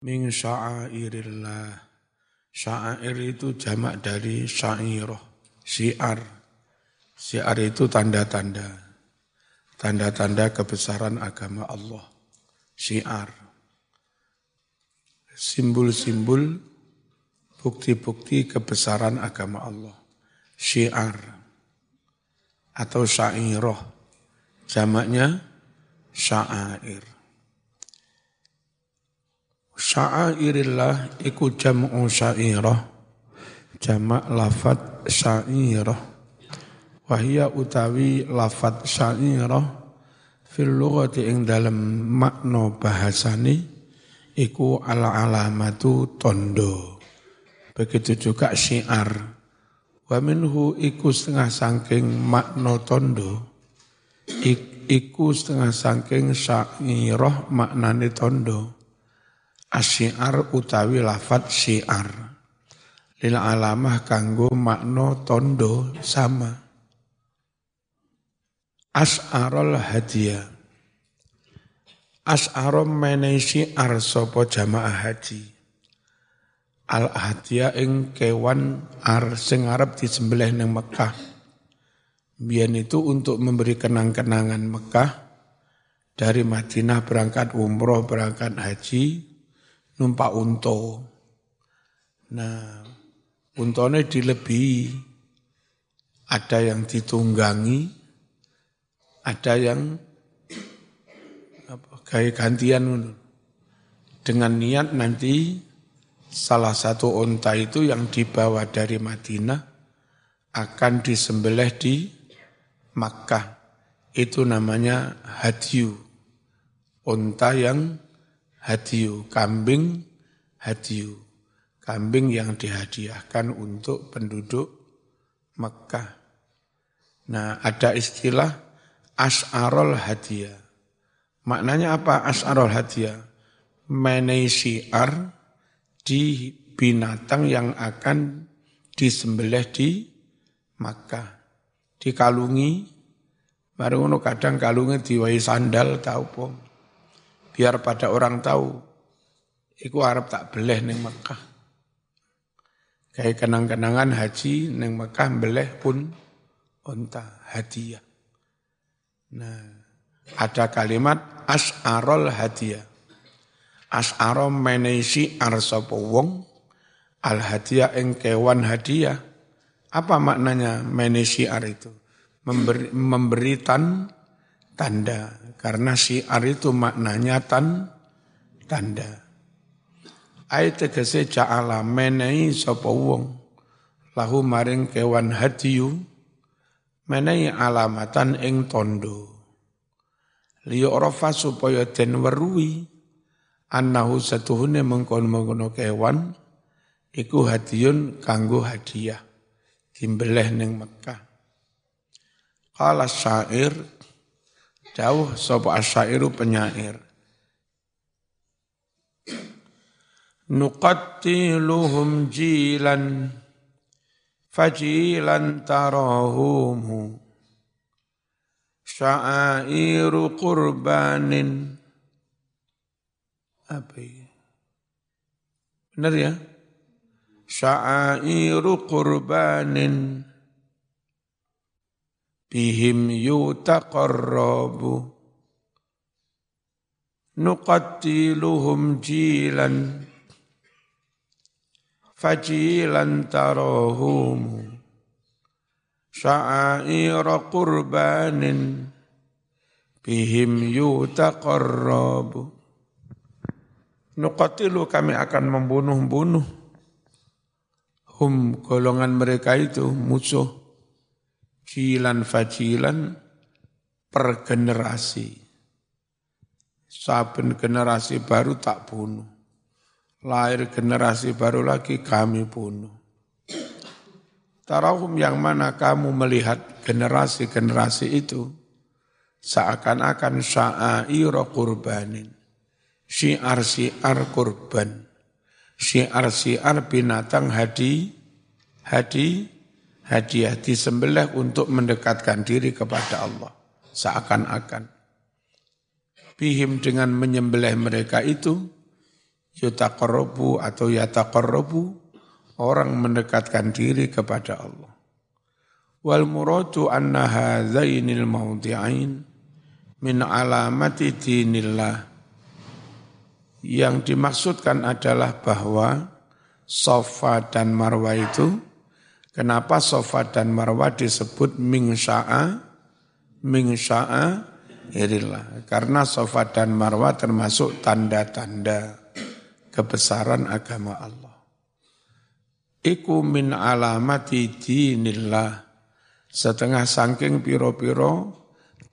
min sya'airillah. Sya'air itu jamak dari syairah, syiar. Syiar itu tanda-tanda. Tanda-tanda kebesaran agama Allah. Syiar. Simbol-simbol bukti-bukti kebesaran agama Allah. Syiar. Atau syairah. Jamaknya sya'air. Sya'airillah iku jam'u syairah. Jamak lafat syairah. Wahia utawi lafat syairah. Fil lughati ing dalam makna bahasani. Iku ala alamatu tondo. Begitu juga syiar. Wa minhu iku setengah sangking makna tondo. iku setengah sangking syairah maknane tondo Asyiar utawi lafat syiar. Lil alamah kanggo makno tondo sama. As'arul hadiah. As'arom menehi syiar sopo jamaah haji. Al hadiah ing kewan ar sing arep disembelih ning Mekah. Biyen itu untuk memberi kenang-kenangan Mekah dari Madinah berangkat umroh, berangkat haji, numpak unta. Nah, untone dilebihi. Ada yang ditunggangi, ada yang apa, kayak gantian dengan niat nanti salah satu unta itu yang dibawa dari Madinah akan disembelih di Makkah. Itu namanya hadyu. Unta yang hadiu, kambing hadiu. Kambing yang dihadiahkan untuk penduduk Mekah. Nah, ada istilah as'arul hadiah. Maknanya apa as'arul hadiah? Menei syiar di binatang yang akan disembelih di Makkah. Dikalungi, baru kadang kalungnya diwai sandal tau pun biar pada orang tahu iku Arab tak beleh neng Mekah. Kayak kenang-kenangan haji neng Mekah beleh pun unta hadiah. Nah, ada kalimat as'arol hadiah. As'aro menesi arsopo wong al hadiah ing kewan hadiah. Apa maknanya menesi ar itu? Memberi, memberi tan, tanda. Karena syiar itu maknanya tan, tanda. Ayat tegese ja'ala menai sapa wong lahu maring kewan hadiyu menai alamatan ing tondo. Liyo orofa supaya den weruhi annahu satuhune mengkon-mengkono kewan iku hadiyun kanggo hadiah dimbeleh ning Mekah. Qala syair Jauh sapa asyairu penyair. Nuqattiluhum jilan fajilan tarahumu sya'airu qurbanin apa ya? Benar ya? Sya'airu qurbanin bihim yutaqarrabu. Nuqattiluhum jilan fajilan tarahum. Sya'aira qurbanin bihim yutaqarrabu. Nuqatilu kami akan membunuh-bunuh. Hum golongan mereka itu musuh jilan fajilan per generasi. Saben generasi baru tak bunuh. Lahir generasi baru lagi kami bunuh. Tarahum yang mana kamu melihat generasi-generasi itu seakan-akan sya'aira kurbanin. Syiar-syiar kurban. Syiar-syiar binatang hadi, hadi, hadiah disembelih untuk mendekatkan diri kepada Allah seakan-akan bihim dengan menyembelih mereka itu yutaqarrabu atau yataqarrabu orang mendekatkan diri kepada Allah. Wal muradu anna hadzainil mawdi'ain min alamati dinillah. Yang dimaksudkan adalah bahwa Sofa dan Marwa itu, kenapa Sofa dan Marwa disebut Ming Sya'a, Ming Sya'a, irillah. Karena Sofa dan Marwa termasuk tanda-tanda kebesaran agama Allah. Iku min alamati dinillah. Setengah sangking piro-piro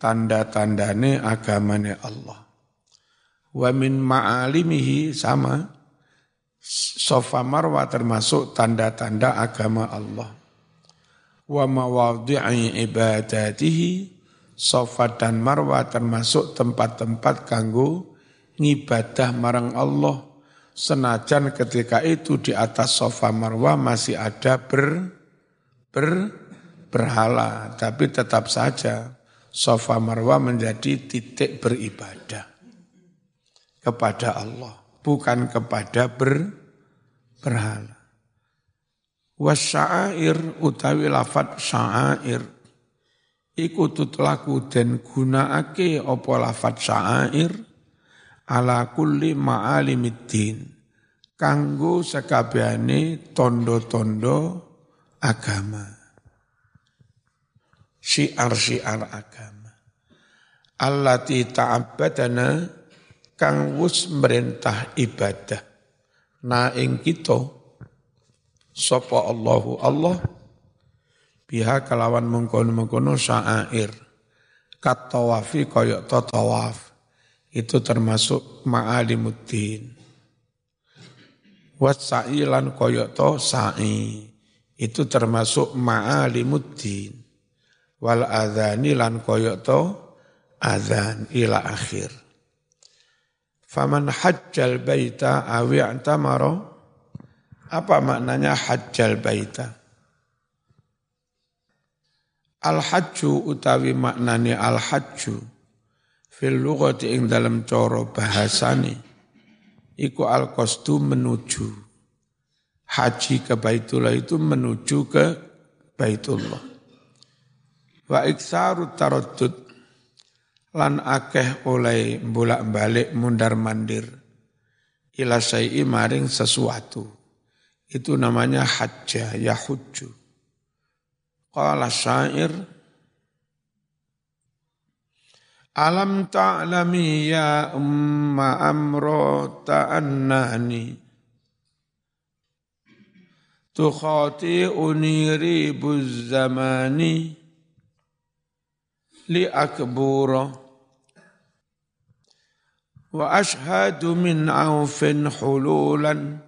tanda-tandane agamane Allah. Wa min ma'alimihi sama. Sofa marwa termasuk tanda-tanda agama Allah. Wa mawadhi'i ibadatihi. Sofa dan marwa termasuk tempat-tempat kanggo ngibadah marang Allah senajan ketika itu di atas sofa marwah masih ada ber, ber berhala, tapi tetap saja sofa marwah menjadi titik beribadah kepada Allah, bukan kepada ber, berhala. Wasya'air utawi lafat sya'air iku tutlaku den gunakake apa lafat sya'air ala kulli ma'alimiddin. Kanggo sekabehane tondo-tondo agama. Syiar-syiar agama. Allati ta'abbadana kang wus merintah ibadah na ing kita sapa Allahu Allah biha kalawan mengkono-mengkono syair kat tawafi kaya tawaf itu termasuk ma'alimuddin. Wasa'i lan koyoto sa'i itu termasuk ma'alimuddin. Wal adhani lan koyoto adhan ila akhir. Faman hajjal baita awi antamaro. Apa maknanya hajjal baita? Al-hajju utawi maknanya al-hajju fil lughati ing dalam coro bahasane iku al kostum menuju haji ke Baitullah itu menuju ke Baitullah wa iksaru taraddud lan akeh oleh bolak-balik mundar mandir. Ila syai'i maring sesuatu. Itu namanya hajjah ya hujju. Qala syair Alam ta'lami ya umma amro ta'annani? Tukhati'uni ribuz zamani li akbura wa ashhadu min aufin hululan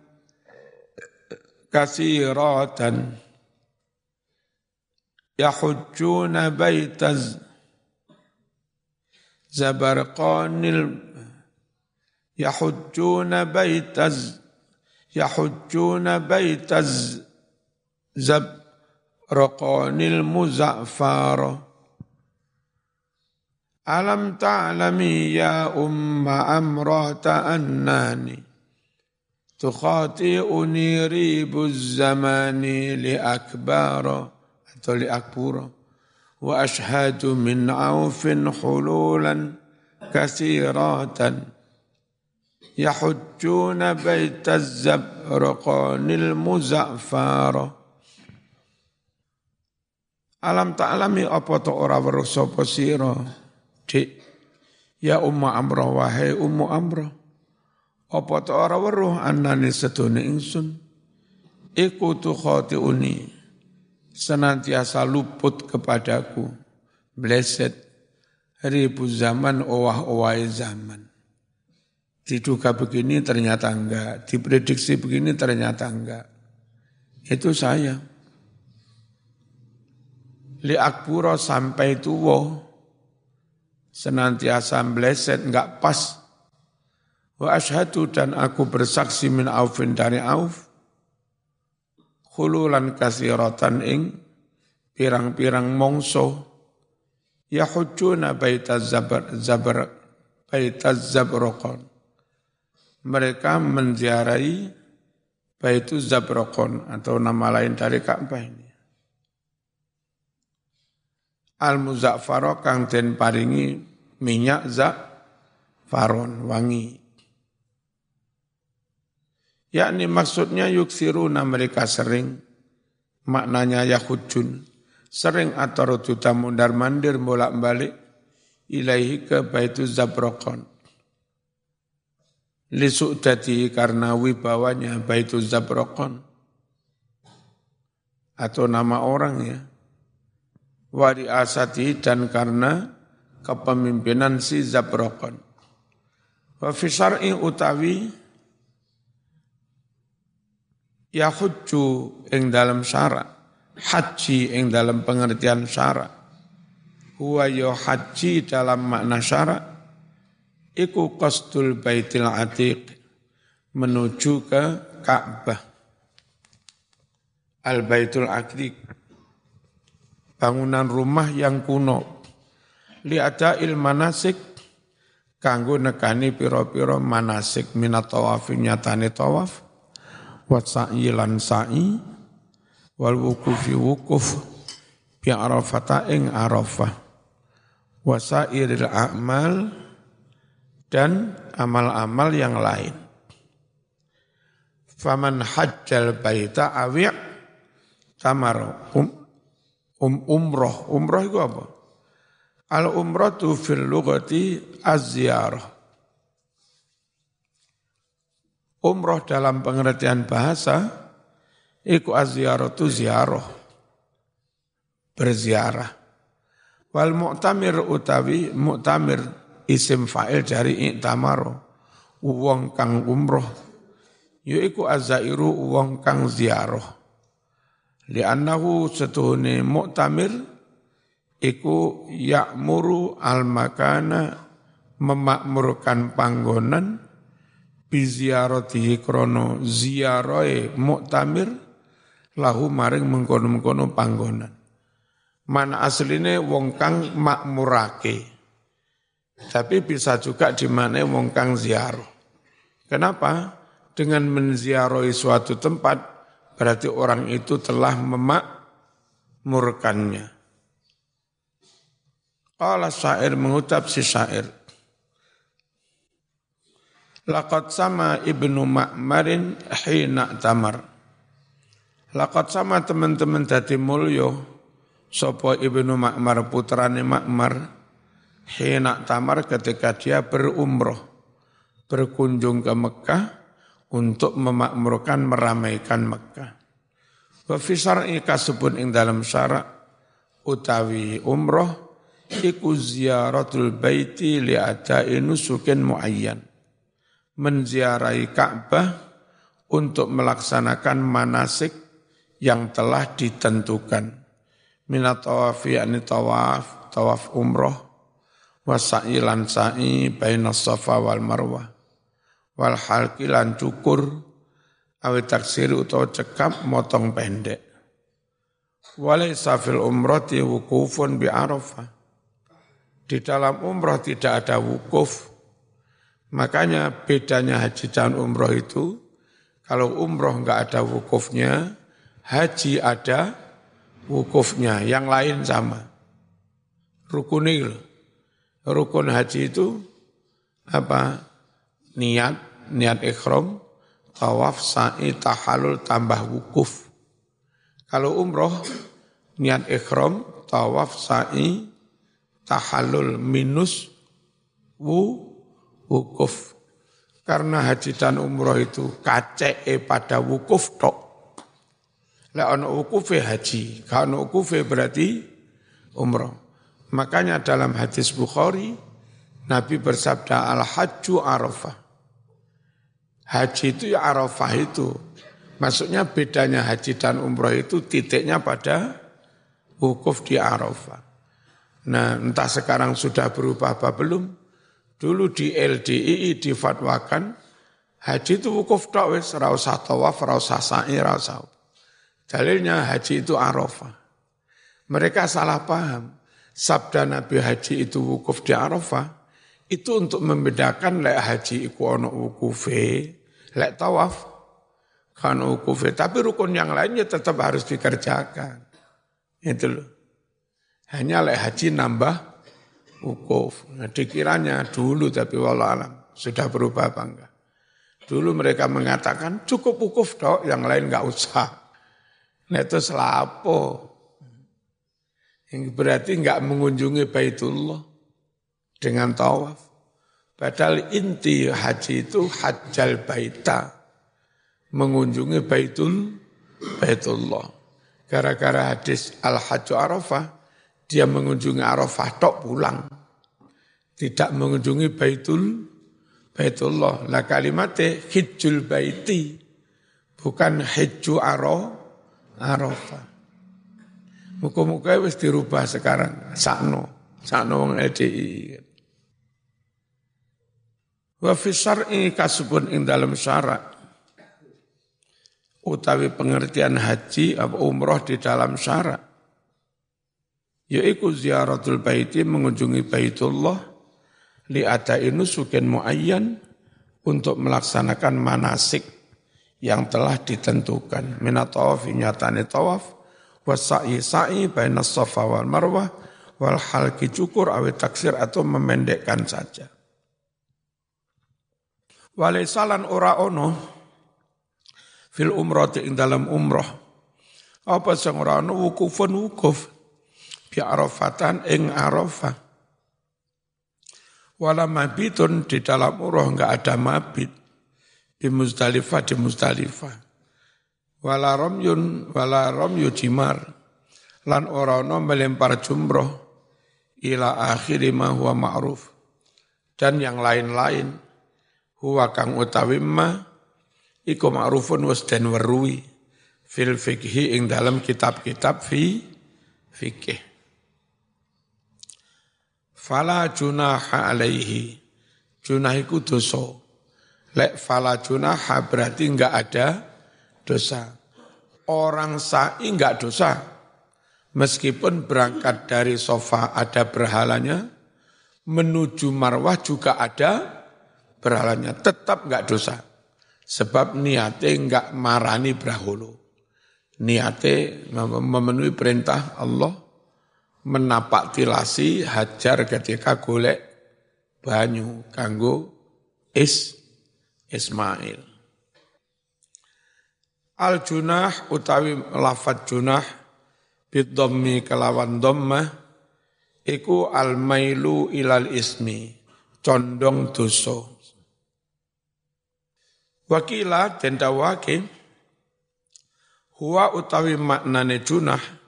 kathiratan yahujjuna baitaz Zabarqanil yahujjuna baitaz yahujjuna baitaz ألم تعلمي يا أم أمرة أنني تخاطئني ريب الزمان لأكبار أو لأكبر وأشهد من عوف حلولا كثيرات. يحجون بيت الزبرقان المزعفار ألم تعلمي apa to ora weruh sapa Dik ya umma amro wahai ummu amro apa to ora weruh anane sedone ingsun? Iku tu khatiuni senantiasa luput kepadaku, bleset, ribu zaman, owah-owai zaman. Diduga begini ternyata enggak, diprediksi begini ternyata enggak. Itu saya. Li akburo sampai tuwo, senantiasa bleset, enggak pas. Wa ashadu dan aku bersaksi min aufin dari auf, khululan kasiratan ing pirang-pirang mongso yahujuna baita zabar zabar baita zabrokon mereka menziarahi Baitu Zabrokon atau nama lain dari Ka'bah ini. Al-Muzaffaro kang den paringi minyak faron wangi. Yakni maksudnya yuksiruna mereka sering, maknanya yahujun, sering atau rujuta mundar mandir bolak balik, ilaihi ke baitu zabrokon. Dati karena wibawanya Baitul Zabrokon. Atau nama orang ya. Wari asati dan karena kepemimpinan si Zabrokon wa fi utawi ya hujju ing dalam syarat haji ing dalam pengertian syarat huwa yo haji dalam makna syarat iku qasdul baitil atiq menuju ke Ka'bah. Al Baitul Atiq bangunan rumah yang kuno. Liada il manasik kanggo nekani piro-piro manasik minat tawaf nyatane tawaf wa sa'i lan sa'i wal wukufi wukuf bi arafata ing arafah wa sa'iril a'mal dan amal-amal yang lain. Faman hajjal baita awi' tamar um, um, umroh. Umroh itu apa? Al umroh tu fil lugati az-ziyarah. Umroh dalam pengertian bahasa, iku az-ziyarah tu ziarah. Berziarah. Wal mu'tamir utawi mu'tamir isim fa'il dari i'tamaro wong kang umroh yaiku azairu wong kang ziarah li'annahu setuhune mu'tamir iku ya'muru al-makana memakmurkan panggonan biziaratihi krono ziarahe mu'tamir lahu maring mengkono-mengkono panggonan mana asline wong kang makmurake tapi bisa juga di mana wong kang ziarah. Kenapa? Dengan menziarahi suatu tempat, berarti orang itu telah memakmurkannya. Qala syair mengucap si syair. Laqad sama ibnu Ma'marin hina tamar. Laqad sama teman-teman dadi mulyo, sopo ibnu Ma'mar putrane Ma'mar, Hina tamar ketika dia berumroh, berkunjung ke Mekah untuk memakmurkan, meramaikan Mekah. Wafisar ika sebut ing dalam syarak utawi umroh iku ziyaratul baiti li'adai nusukin muayyan. Menziarahi Ka'bah untuk melaksanakan manasik yang telah ditentukan. Minat tawafi yakni tawaf, tawaf umroh, wasa'i lan sa'i safa wal marwah wal halki lan cukur awi taksir utawa cekap motong pendek walaysa fil umrati wukufun bi arafah di dalam umroh tidak ada wukuf makanya bedanya haji dan umroh itu kalau umroh enggak ada wukufnya haji ada wukufnya yang lain sama rukunil rukun haji itu apa? Niat, niat ikhram, tawaf, sa'i, tahalul, tambah wukuf. Kalau umroh, niat ikhram, tawaf, sa'i, tahalul, minus, wu, wukuf. Karena haji dan umroh itu kacee pada wukuf tok. Lah ana wukufe haji, kalau wukufe berarti umroh. Makanya dalam hadis Bukhari, Nabi bersabda, Al-Hajju Arafah. Haji itu ya Arafah itu. Maksudnya bedanya haji dan umroh itu titiknya pada wukuf di Arafah. Nah entah sekarang sudah berubah apa belum. Dulu di LDII difatwakan, haji itu wukuf tok wis, ra usah tawaf, ra usah sa'i, ra usah. Dalilnya haji itu Arafah. Mereka salah paham sabda Nabi Haji itu wukuf di Arafah, Itu untuk membedakan lek haji iku ono wukufe, lek tawaf kan wukufe. Tapi rukun yang lainnya tetap harus dikerjakan. Itu loh. Hanya lek haji nambah wukuf. Nah, dikiranya dulu tapi walau alam sudah berubah apa enggak. Dulu mereka mengatakan cukup wukuf dok, yang lain enggak usah. Nah itu selapo. Yang berarti enggak mengunjungi Baitullah dengan tawaf. Padahal inti haji itu hajjal baita. Mengunjungi Baitul Baitullah. Gara-gara hadis Al-Hajju Arafah, dia mengunjungi Arafah tok pulang. Tidak mengunjungi Baitul Baitullah. Lah kalimatnya hijjul baiti. Bukan hijju aro, Arafah. Muka-muka wis dirubah sekarang. Sakno. Sakno wong LDI. Wa fi syar'i kasubun ing dalam syarak utawi pengertian haji atau umroh di dalam syarak yaitu ziaratul baiti mengunjungi baitullah li adai nusukin muayyan untuk melaksanakan manasik yang telah ditentukan. Minat tawaf nyatane tawaf wasa'i sa'i baina safa wal marwah wal halki cukur awet taksir atau memendekkan saja. Walaisalan ora ono fil umrah ing dalam umrah. Apa sing ora ono? Wukufun wukuf bi arafatan ing arafah. Wala mabitun di dalam umrah enggak ada mabit. Di Muzdalifah di Muzdalifah. Wala romyun wala romyu jimar. Lan ora ono melempar jumroh ila akhiri ma huwa ma'ruf. Dan yang lain-lain huwa kang utawi ma iku ma'rufun was den weruwi fil fikhi ing dalam kitab-kitab fi fikih fala junaha alaihi. Junah iku dosa. Lek fala junaha berarti enggak ada dosa. Orang sa'i enggak dosa. Meskipun berangkat dari sofa ada berhalanya menuju marwah juga ada berhalanya. Tetap nggak dosa. Sebab niatnya nggak marani brahulu. Niatnya memenuhi perintah Allah menapak tilasi hajar ketika golek banyu kanggo is Ismail. Al junah utawi lafat junah bidhammi kelawan dhammah iku al mailu ilal ismi condong dosa Wakila dan huwa utawi maknane junah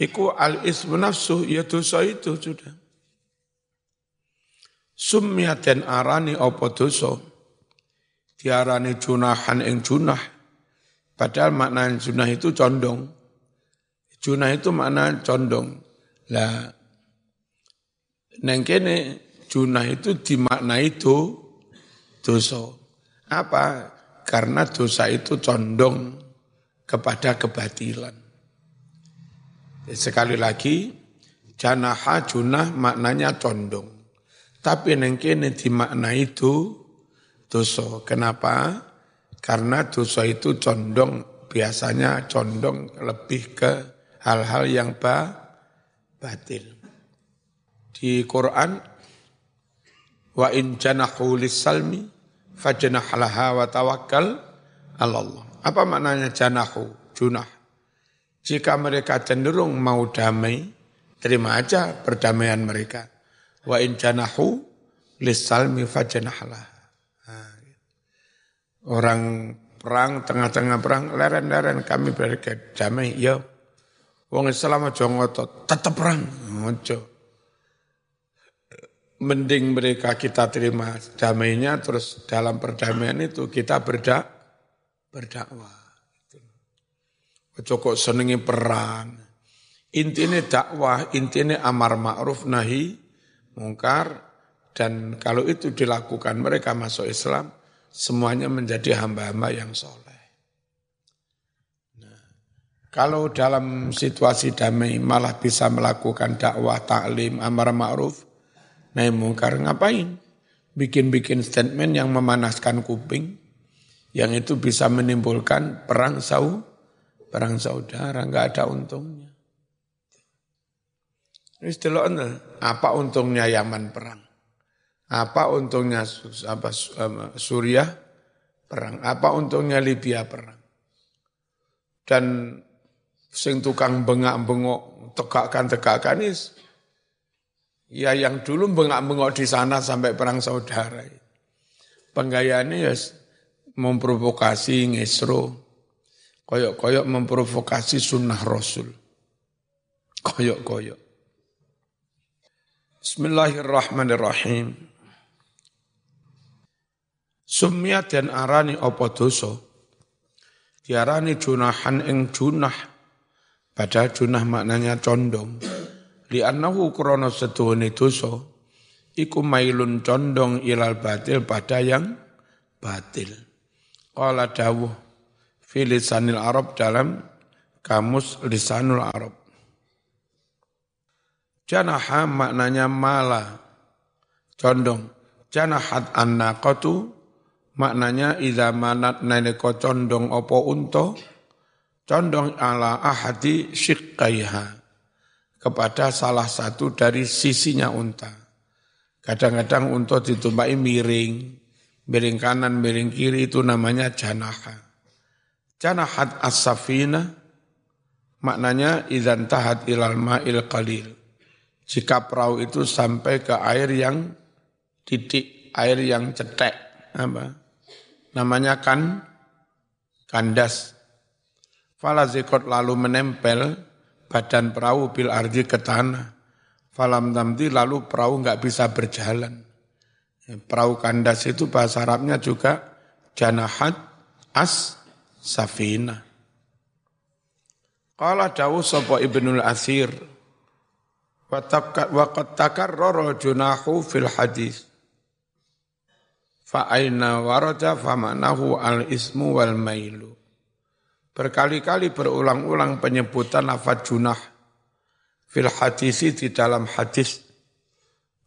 iku al ismu nafsu ya dosa itu sudah. Sumya dan arani apa dosa diarani junahan ing junah padahal makna junah itu condong. Junah itu makna condong. Lah neng kene junah itu dimaknai itu dosa. Apa? Karena dosa itu condong kepada kebatilan. Sekali lagi, janaha junah maknanya condong. Tapi nengkene dimakna itu dosa. Kenapa? Karena dosa itu condong, biasanya condong lebih ke hal-hal yang ba, batil. Di Quran, wa in janahu salmi fajnah laha wa tawakkal Allah. Apa maknanya janahu, junah? Jika mereka cenderung mau damai, terima aja perdamaian mereka. Wa in janahu lisalmi. Nah, gitu. Orang perang, tengah-tengah perang, leren-leren kami berdamai, ya. Wong Islam aja ngotot, tetap perang. Ojo mending mereka kita terima damainya terus dalam perdamaian itu kita berdak berdakwah. Ojo kok senengi perang. Intinya dakwah, intinya amar ma'ruf nahi mungkar dan kalau itu dilakukan mereka masuk Islam semuanya menjadi hamba-hamba yang soleh. Nah, kalau dalam situasi damai malah bisa melakukan dakwah, taklim, amar ma'ruf, nahi mungkar ngapain? bikin-bikin statement yang memanaskan kuping, yang itu bisa menimbulkan perang sau, perang saudara, nggak ada untungnya. Istilahnya, apa untungnya Yaman perang? Apa untungnya apa, Suriah perang? Apa untungnya Libya perang? Dan sing tukang bengak-bengok, tegakkan-tegakkan is, ya yang dulu bengak-bengok di sana sampai perang saudara. Penggayaannya ya memprovokasi ngesro, koyok-koyok memprovokasi sunnah Rasul. Koyok-koyok. Bismillahirrahmanirrahim. Sumya dan arani opo dosa. Diarani junahan ing junah. Padahal junah maknanya condong. Li'annahu krono setuhuni dosa. Iku mailun condong ilal batil pada yang batil. Qala dawuh filisanil Arab dalam kamus lisanul Arab. Janaha maknanya mala, condong. Janahat an-naqatu Maknanya idza manat nalika condong opo unta condong ala ahadi syiqqaiha kepada salah satu dari sisinya unta. Kadang-kadang unta ditumpai miring, miring kanan, miring kiri itu namanya janaha. Janahat as-safina maknanya idzan tahat ilal ma'il qalil. Jika perahu itu sampai ke air yang titik, air yang cetek, apa? namanya kan kandas. Falazikot lalu menempel badan perahu bil arji ke tanah. Falam tamti lalu perahu nggak bisa berjalan. Perahu kandas itu bahasa Arabnya juga janahat as safina. Qala dawu sapa Ibnul Asir wa qad takarrara junahu fil hadis Fa'aina warada famanahu al-ismu wal mailu. Berkali-kali berulang-ulang penyebutan lafaz junah fil hadisi di dalam hadis.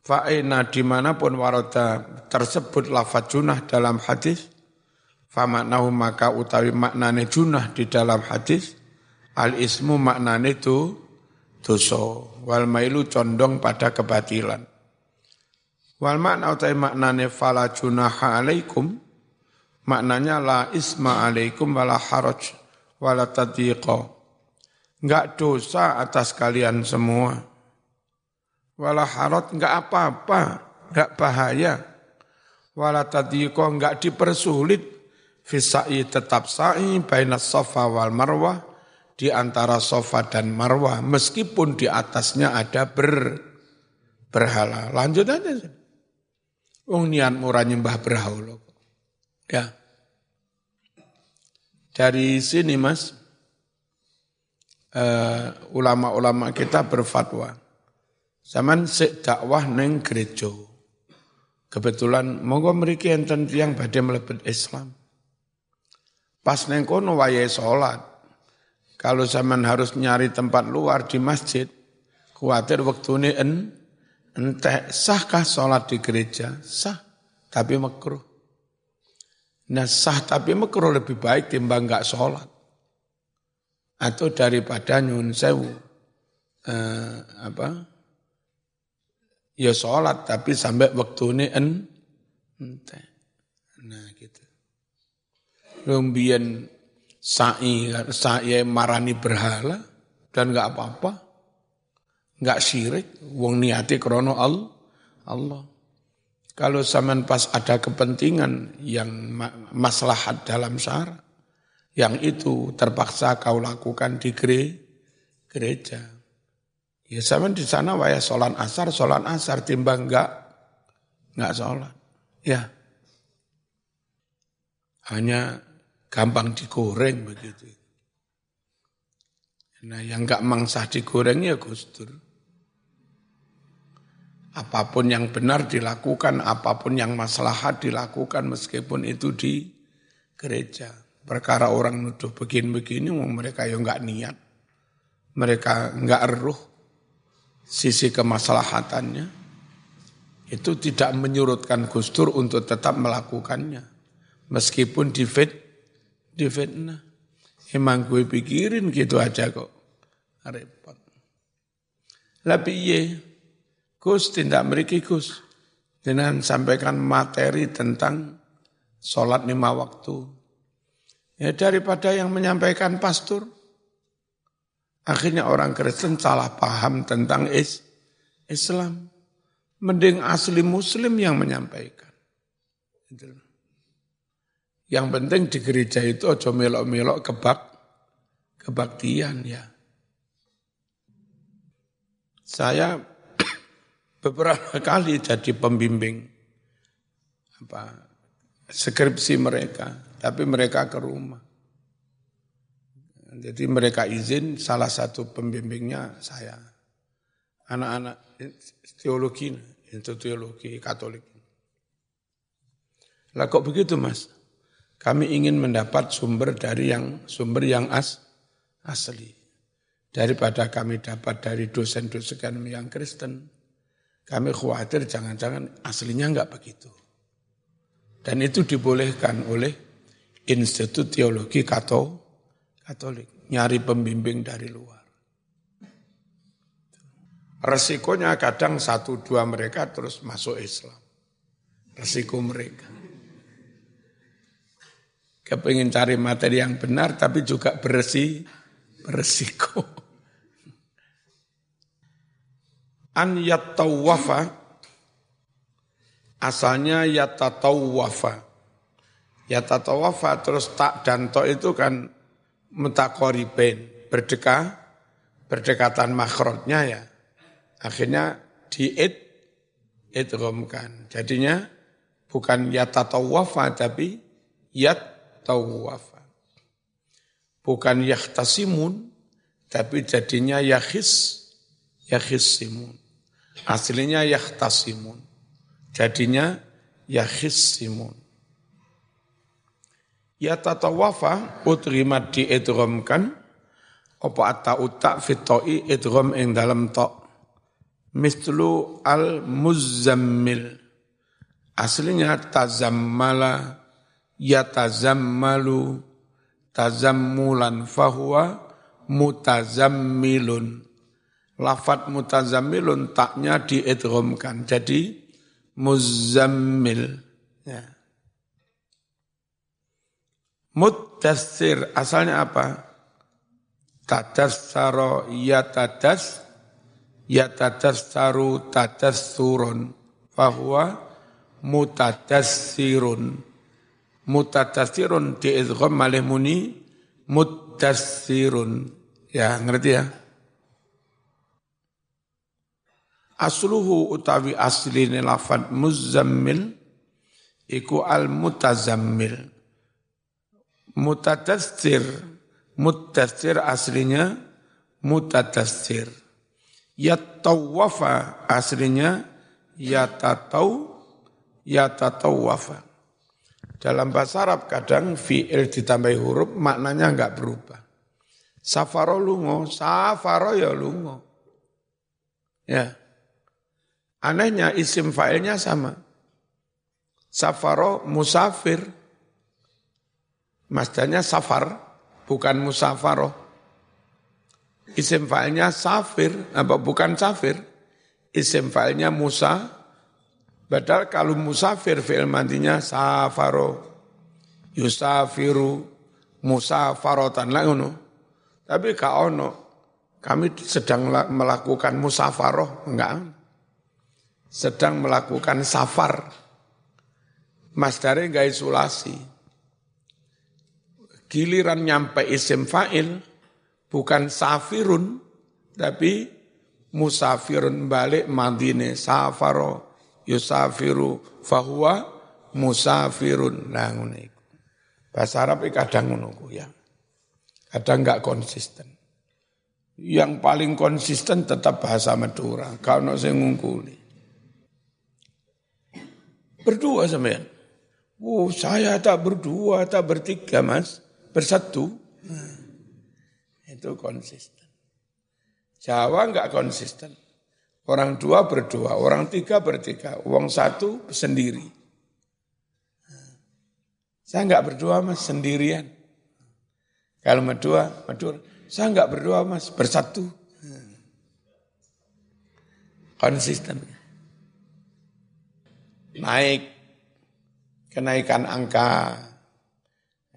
Fa'aina di mana pun warada tersebut lafaz junah dalam hadis. Famanahu maka utawi maknane junah di dalam hadis. Al-ismu maknane itu dosa. Wal mailu condong pada kebatilan. Wal makna utai maknane fala junaha alaikum maknanya la isma alaikum wala haraj wala tadiqa. Enggak dosa atas kalian semua. Wala haraj enggak apa-apa, enggak bahaya. Wala tadiqa enggak dipersulit fisai tetap sa'i baina safa wal marwah di antara sofa dan marwah meskipun di atasnya ada ber berhala. Lanjut aja. Wong niat murah nyembah berhala. Ya. Dari sini Mas, uh, ulama-ulama kita berfatwa. Zaman sik dakwah neng gereja. Kebetulan monggo mriki enten tiyang badhe mlebet Islam. Pas neng kono salat. Kalau zaman harus nyari tempat luar di masjid, khawatir waktune en Entah sahkah sholat di gereja? Sah, tapi makruh. Nah sah tapi makruh lebih baik timbang nggak sholat. Atau daripada nyun sewu. Eh, apa? Ya sholat tapi sampai waktu ini en, entah. Lumbian sa'i, sa'i marani berhala dan nggak apa-apa nggak syirik, wong niati krono al, Allah. Kalau zaman pas ada kepentingan yang maslahat dalam syara, yang itu terpaksa kau lakukan di gereja. Ya zaman di sana waya sholat asar, sholat asar timbang enggak, enggak sholat. Ya. Hanya gampang digoreng begitu. Nah yang enggak mangsah digoreng ya gustur. Apa pun yang benar dilakukan, apa pun yang maslahat dilakukan meskipun itu di gereja. Perkara orang nuduh begini-begini, mereka ya enggak niat. Mereka enggak eruh sisi kemaslahatannya. itu tidak menyurutkan Gus Dur untuk tetap melakukannya. Meskipun di fit, di fitnah. Emang gue pikirin gitu aja kok. Repot. Tapi iya, Gus tidak memiliki Gus. Dengan sampaikan materi tentang sholat lima waktu. Ya daripada yang menyampaikan pastor. Akhirnya orang Kristen salah paham tentang is, Islam. Mending asli muslim yang menyampaikan. Yang penting di gereja itu ojo melok-melok kebak, kebaktian ya. Saya beberapa kali jadi pembimbing apa skripsi mereka, tapi mereka ke rumah. Jadi mereka izin salah satu pembimbingnya saya. Anak-anak teologi itu teologi Katolik. Lah kok begitu mas? Kami ingin mendapat sumber dari yang sumber yang as, asli. Daripada kami dapat dari dosen-dosen yang Kristen, kami khawatir jangan-jangan aslinya enggak begitu. Dan itu dibolehkan oleh Institut Teologi Katolik, nyari pembimbing dari luar. Resikonya kadang satu dua mereka terus masuk Islam. Resiko mereka. Kepingin cari materi yang benar tapi juga bersih, beresiko. An yattawafa asalnya yatatawafa. Yatatawafa terus tak dan to itu kan mutakoriben, berdekah, berdekatan makhrotnya ya Akhirnya diit idghamkan. Jadinya bukan yatatawafa tapi yattawafa. Bukan yahtasimun tapi jadinya yakhis yakhisimun. Aslinya yahtasimun. Jadinya yakhisimun. Yatatawafa utrimat diidghamkan apa atta utak fitoi idgham ing dalam tok mislu al-muzammil. Aslinya tazammala, yatazammalu, tazammulan fahuwa mutazammilun. Lafat mutazammilun taknya diidghamkan. Jadi muzammil. Ya. Mudassir asalnya apa? Tadassaro yatadas yatadassaru tadassurun fahuwa mutadassirun mutadassirun diizgham malih muni mudassirun ya ngerti ya? Asluhu utawi asline lafad muzammil iku al mutazammil mutadassir mutadassir aslinya mutadassir. Yattawafa aslinya yatatau yatatawafa. Dalam bahasa Arab kadang fi'il ditambahi huruf maknanya enggak berubah. Safaro lungo, safaro ya lungo. Ya. Anehnya isim fa'ilnya sama. Safaro musafir. Masdanya safar, bukan musafaroh. Isim fa'ilnya safir, apa bukan safir. Isim fa'ilnya Musa. Padahal kalau musafir fi'il mantinya safaro. Yusafiru musafarotan lah ngono. Tapi gak ono. Kami sedang melakukan musafaroh, enggak. Sedang melakukan safar. Mas dari enggak isolasi. Giliran nyampe isim fa'il, bukan safirun, tapi musafirun balik madine safaro yusafiru fahuwa musafirun. Nah, ngono Bahasa Arab kadang ngono ya. Kadang enggak konsisten. Yang paling konsisten tetap bahasa Madura. Kalau saya ngungkuli. Berdua sampean. Oh, saya tak berdua, tak bertiga, Mas. Bersatu. Nah itu konsisten. Jawa enggak konsisten. Orang dua berdua, orang tiga bertiga, uang satu sendiri. Saya enggak berdua mas, sendirian. Kalau berdua, berdua, saya enggak berdua mas, bersatu. Konsisten. Naik, kenaikan angka.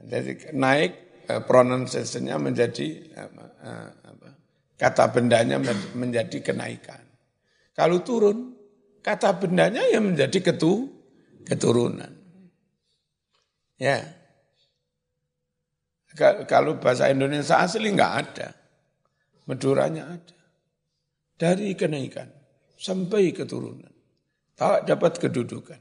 Jadi naik eh, pronunciation-nya menjadi eh, kata bendanya menjadi kenaikan. Kalau turun, kata bendanya yang menjadi ketu, keturunan. Ya. Kalau bahasa Indonesia asli enggak ada. Meduranya ada. Dari kenaikan sampai keturunan. Tak dapat kedudukan.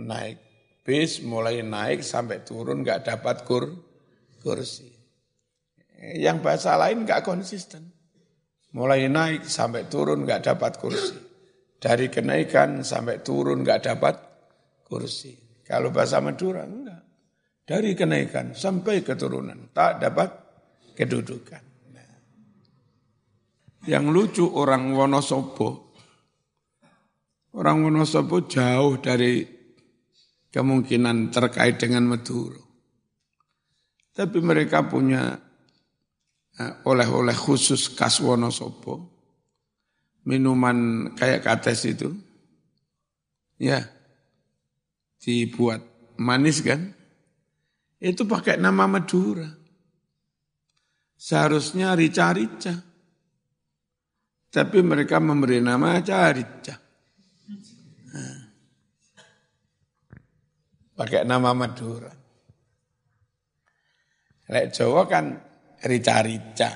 Naik bis mulai naik sampai turun enggak dapat kur, kursi. Yang bahasa lain enggak konsisten. Mulai naik sampai turun nggak dapat kursi. Dari kenaikan sampai turun nggak dapat kursi. Kalau bahasa Madura enggak. Dari kenaikan sampai keturunan tak dapat kedudukan. Nah. Yang lucu orang Wonosobo. Orang Wonosobo jauh dari kemungkinan terkait dengan Madura. Tapi mereka punya oleh-oleh khusus khas Wonosobo, minuman kayak kates itu, ya, dibuat manis kan, itu pakai nama Madura. Seharusnya rica-rica. Tapi mereka memberi nama rica. Nah. Pakai nama Madura. Lek Jawa kan rica-rica.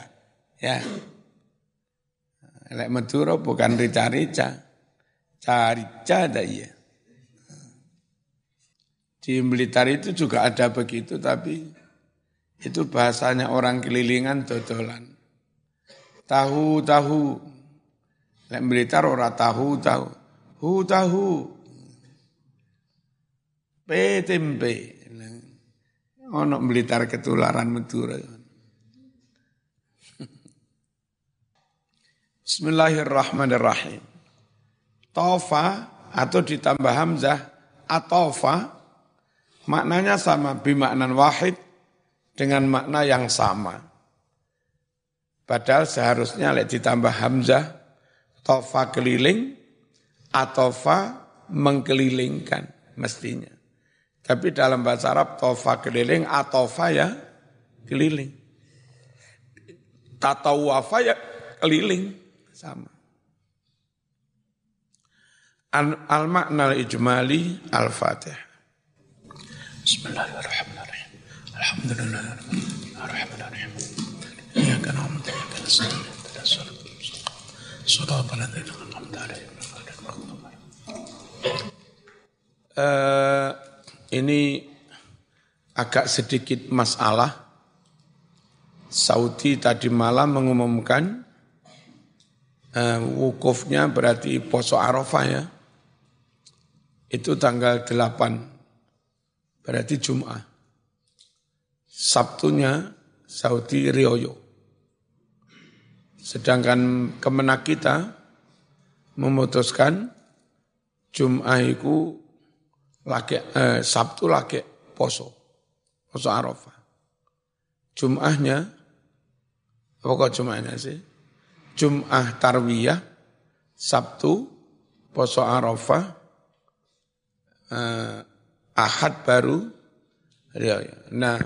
Ya. Lek Madura bukan rica-rica. Carica ada iya. Di Blitar itu juga ada begitu tapi itu bahasanya orang kelilingan dodolan. Tahu-tahu. Lek Blitar ora tahu-tahu. Hu tahu. P tempe. Ono Blitar ketularan Madura. Bismillahirrahmanirrahim. Tofa atau ditambah hamzah atofa maknanya sama bimaknan wahid dengan makna yang sama. Padahal seharusnya lek ditambah hamzah tofa keliling atofa mengkelilingkan mestinya. Tapi dalam bahasa Arab tofa keliling atofa ya keliling. Tatawafa ya keliling sama. Al-makna al-ijmali al-fatih. Bismillahirrahmanirrahim. 'alaihim Uh, ini agak sedikit masalah. Saudi tadi malam mengumumkan uh, wukufnya berarti poso Arafah ya. Itu tanggal 8. Berarti Jum'ah. Sabtunya Saudi Rioyo. Sedangkan kemenak kita memutuskan Jum'ah laki, eh, Sabtu laki poso. Poso Arafah. Jum'ahnya, apa kok Jum'ahnya sih? Jum'ah Tarwiyah, Sabtu, Poso Arafah, eh, Ahad baru, Nah,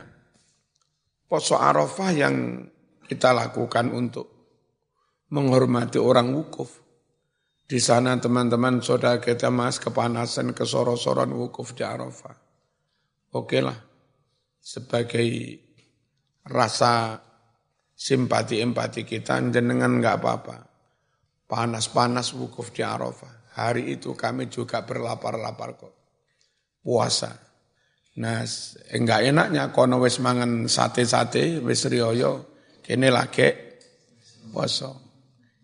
Poso Arafah yang kita lakukan untuk menghormati orang wukuf. Di sana teman-teman saudara kita mas kepanasan, kesoro-soran wukuf di Arafah. Oke lah, sebagai rasa simpati-empati kita, jenengan enggak apa-apa. Panas-panas wukuf di Arafah. Hari itu kami juga berlapar-lapar kok. Puasa. Nah, enggak enaknya kono wis mangan sate-sate, wis kene lagi puasa.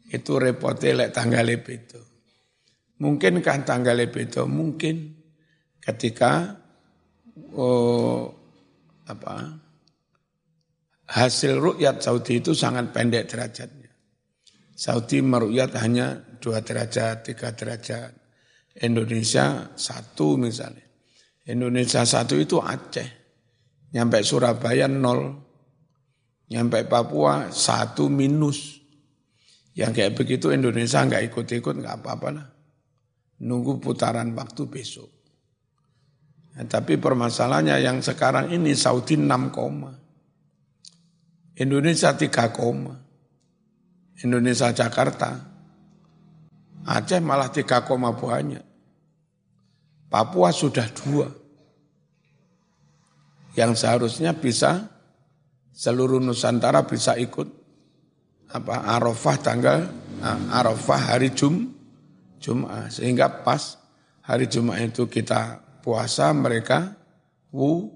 Itu repotnya lek tanggal itu. Mungkinkah tanggal itu? Mungkin ketika oh, apa hasil rukyat Saudi itu sangat pendek derajatnya. Saudi meruyat hanya dua derajat, tiga derajat. Indonesia satu misalnya. Indonesia satu itu Aceh. Nyampe Surabaya nol. Nyampe Papua satu minus. Yang kayak begitu Indonesia nggak ikut-ikut nggak apa-apa lah. Nunggu putaran waktu besok. Nah, tapi permasalahannya yang sekarang ini Saudi 6 koma. Indonesia 3 koma. Indonesia Jakarta. Aceh malah 3 koma banyak. Papua sudah dua. Yang seharusnya bisa seluruh Nusantara bisa ikut apa Arafah tanggal Arafah hari Jum Jumat sehingga pas hari Jumat itu kita puasa mereka wu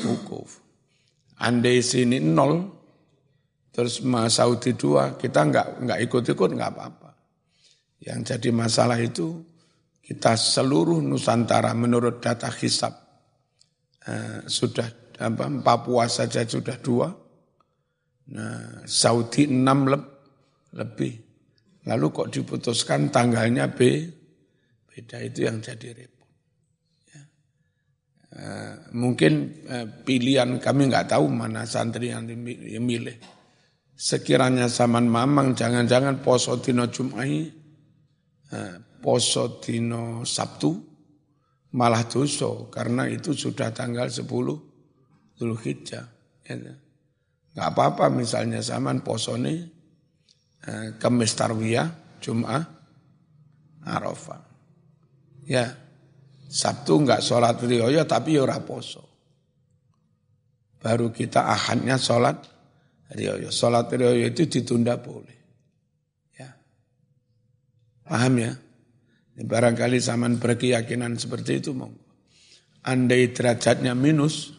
wukuf. Andai sini nol, terus Saudi dua, kita nggak nggak ikut-ikut nggak apa-apa. Yang jadi masalah itu kita seluruh Nusantara menurut data hisap eh, sudah apa, Papua saja sudah dua, nah Saudi enam leb, lebih. Lalu kok diputuskan tanggalnya B, beda itu yang jadi repot. Eh, mungkin uh, pilihan kami nggak tahu mana santri yang dimilih. Sekiranya zaman mamang jangan-jangan poso dino Jum'ai, uh, poso dino Sabtu, malah dosa karena itu sudah tanggal 10 Zulhijjah. Ya. Nggak apa-apa misalnya zaman posone uh, Kemis Tarwiyah, Jum'ah, Arafah. Ya, Sabtu enggak sholat rioyo tapi ya poso. Baru kita ahadnya sholat rioyo. Sholat rioyo itu ditunda boleh. Ya. Paham ya? Barangkali zaman berkeyakinan seperti itu monggo. Andai derajatnya minus,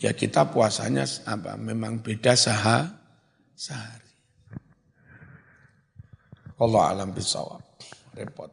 ya kita puasanya apa? Memang beda saha, sehari. Allah alam bisawab. Repot.